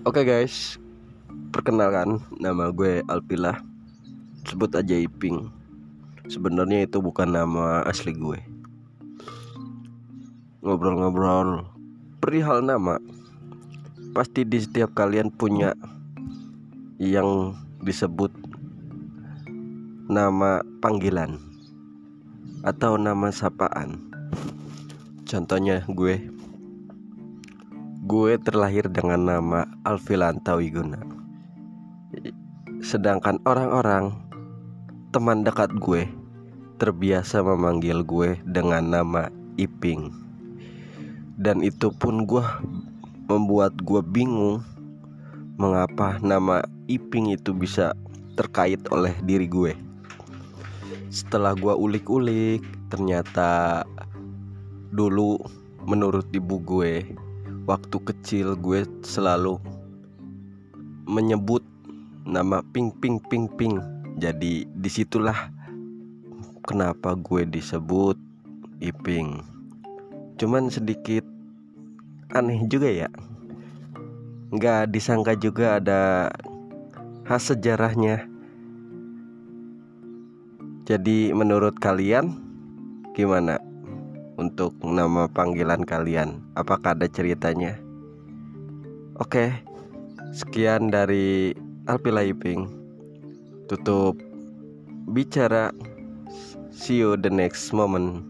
Oke guys, perkenalkan nama gue Alpila. Sebut aja Iping. Sebenarnya itu bukan nama asli gue. Ngobrol-ngobrol perihal nama. Pasti di setiap kalian punya yang disebut nama panggilan atau nama sapaan. Contohnya gue Gue terlahir dengan nama Alfilanta Wiguna. Sedangkan orang-orang Teman dekat gue Terbiasa memanggil gue dengan nama Iping. Dan itu pun gue Membuat gue bingung Mengapa nama Iping itu bisa terkait oleh diri gue. Setelah gue ulik-ulik Ternyata Dulu menurut ibu gue waktu kecil gue selalu menyebut nama ping ping ping ping. Jadi di situlah kenapa gue disebut iping. Cuman sedikit aneh juga ya. Nggak disangka juga ada khas sejarahnya. Jadi menurut kalian gimana untuk nama panggilan kalian? Apakah ada ceritanya? Oke, sekian dari Alpila Iping. Tutup bicara. See you the next moment.